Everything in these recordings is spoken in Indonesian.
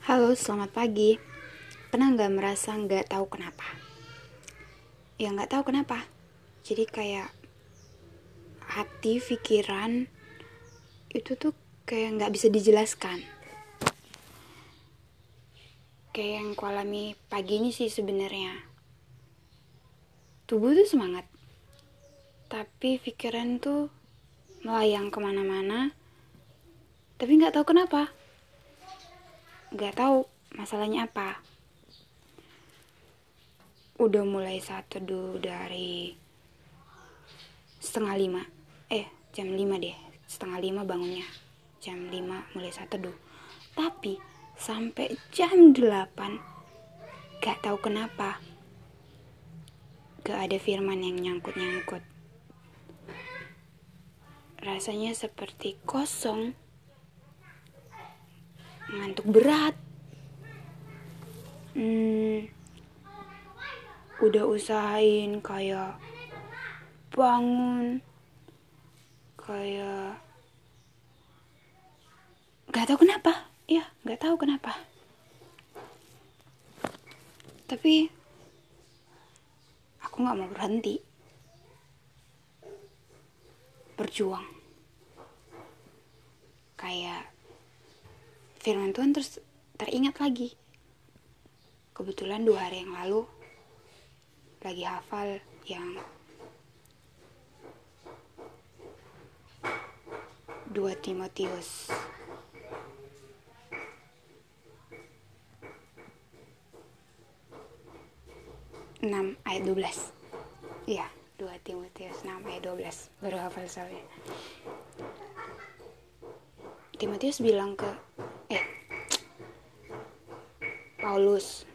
Halo, selamat pagi. Pernah nggak merasa nggak tahu kenapa? Ya nggak tahu kenapa. Jadi kayak hati, pikiran itu tuh kayak nggak bisa dijelaskan. Kayak yang ku alami pagi ini sih sebenarnya. Tubuh tuh semangat, tapi pikiran tuh melayang ke mana-mana. Tapi nggak tahu kenapa nggak tahu masalahnya apa. Udah mulai satu dulu dari setengah lima. Eh jam lima deh. Setengah lima bangunnya. Jam lima mulai satu dulu tapi sampai jam delapan gak tahu kenapa gak ada firman yang nyangkut-nyangkut. Rasanya seperti kosong ngantuk berat. Hmm, udah usahain kayak bangun kayak nggak tahu kenapa. Ya nggak tahu kenapa. Tapi aku nggak mau berhenti. Berjuang. Kayak firman Tuhan terus teringat lagi. Kebetulan dua hari yang lalu lagi hafal yang dua Timotius. Enam ayat 12 Iya, dua Timotius 6 ayat 12 Baru hafal soalnya. Timotius bilang ke eh Paulus.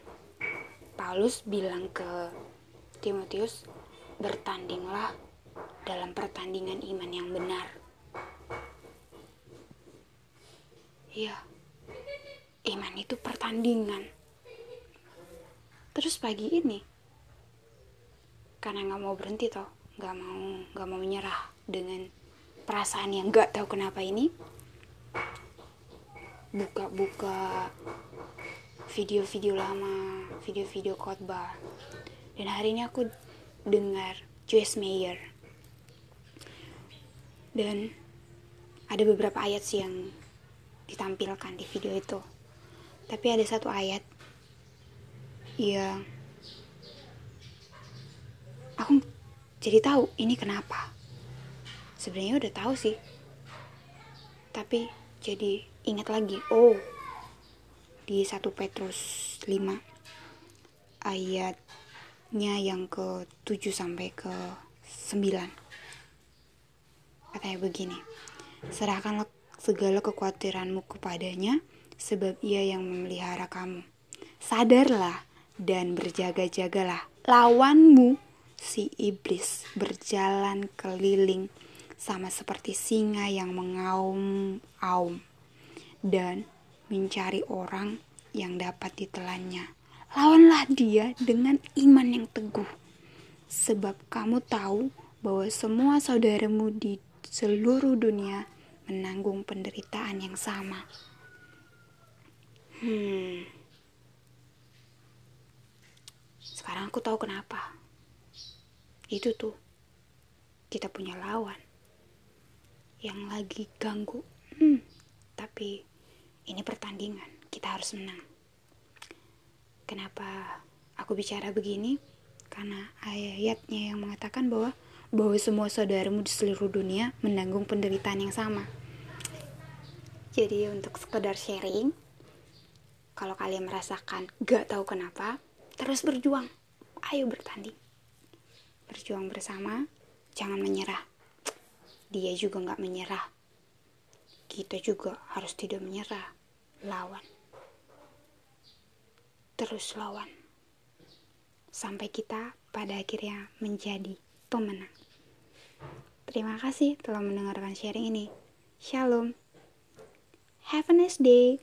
Paulus bilang ke Timotius bertandinglah dalam pertandingan iman yang benar. Iya iman itu pertandingan. Terus pagi ini karena nggak mau berhenti toh nggak mau nggak mau menyerah dengan perasaan yang nggak tahu kenapa ini buka-buka video-video lama, video-video khotbah. Dan hari ini aku dengar Joyce Meyer. Dan ada beberapa ayat sih yang ditampilkan di video itu. Tapi ada satu ayat yang aku jadi tahu ini kenapa. Sebenarnya udah tahu sih. Tapi jadi ingat lagi oh di 1 Petrus 5 ayatnya yang ke 7 sampai ke 9 katanya begini serahkanlah segala kekhawatiranmu kepadanya sebab ia yang memelihara kamu. Sadarlah dan berjaga-jagalah. Lawanmu si iblis berjalan keliling sama seperti singa yang mengaum-aum. Dan mencari orang yang dapat ditelannya. Lawanlah dia dengan iman yang teguh, sebab kamu tahu bahwa semua saudaramu di seluruh dunia menanggung penderitaan yang sama. Hmm. Sekarang aku tahu kenapa. Itu tuh kita punya lawan yang lagi ganggu. Hmm. Tapi ini pertandingan, kita harus menang. Kenapa aku bicara begini? Karena ayatnya yang mengatakan bahwa bahwa semua saudaramu di seluruh dunia menanggung penderitaan yang sama. Jadi untuk sekedar sharing, kalau kalian merasakan gak tahu kenapa, terus berjuang. Ayo bertanding. Berjuang bersama, jangan menyerah. Dia juga gak menyerah. Kita juga harus tidak menyerah lawan. Terus lawan. Sampai kita pada akhirnya menjadi pemenang. Terima kasih telah mendengarkan sharing ini. Shalom. Have a nice day.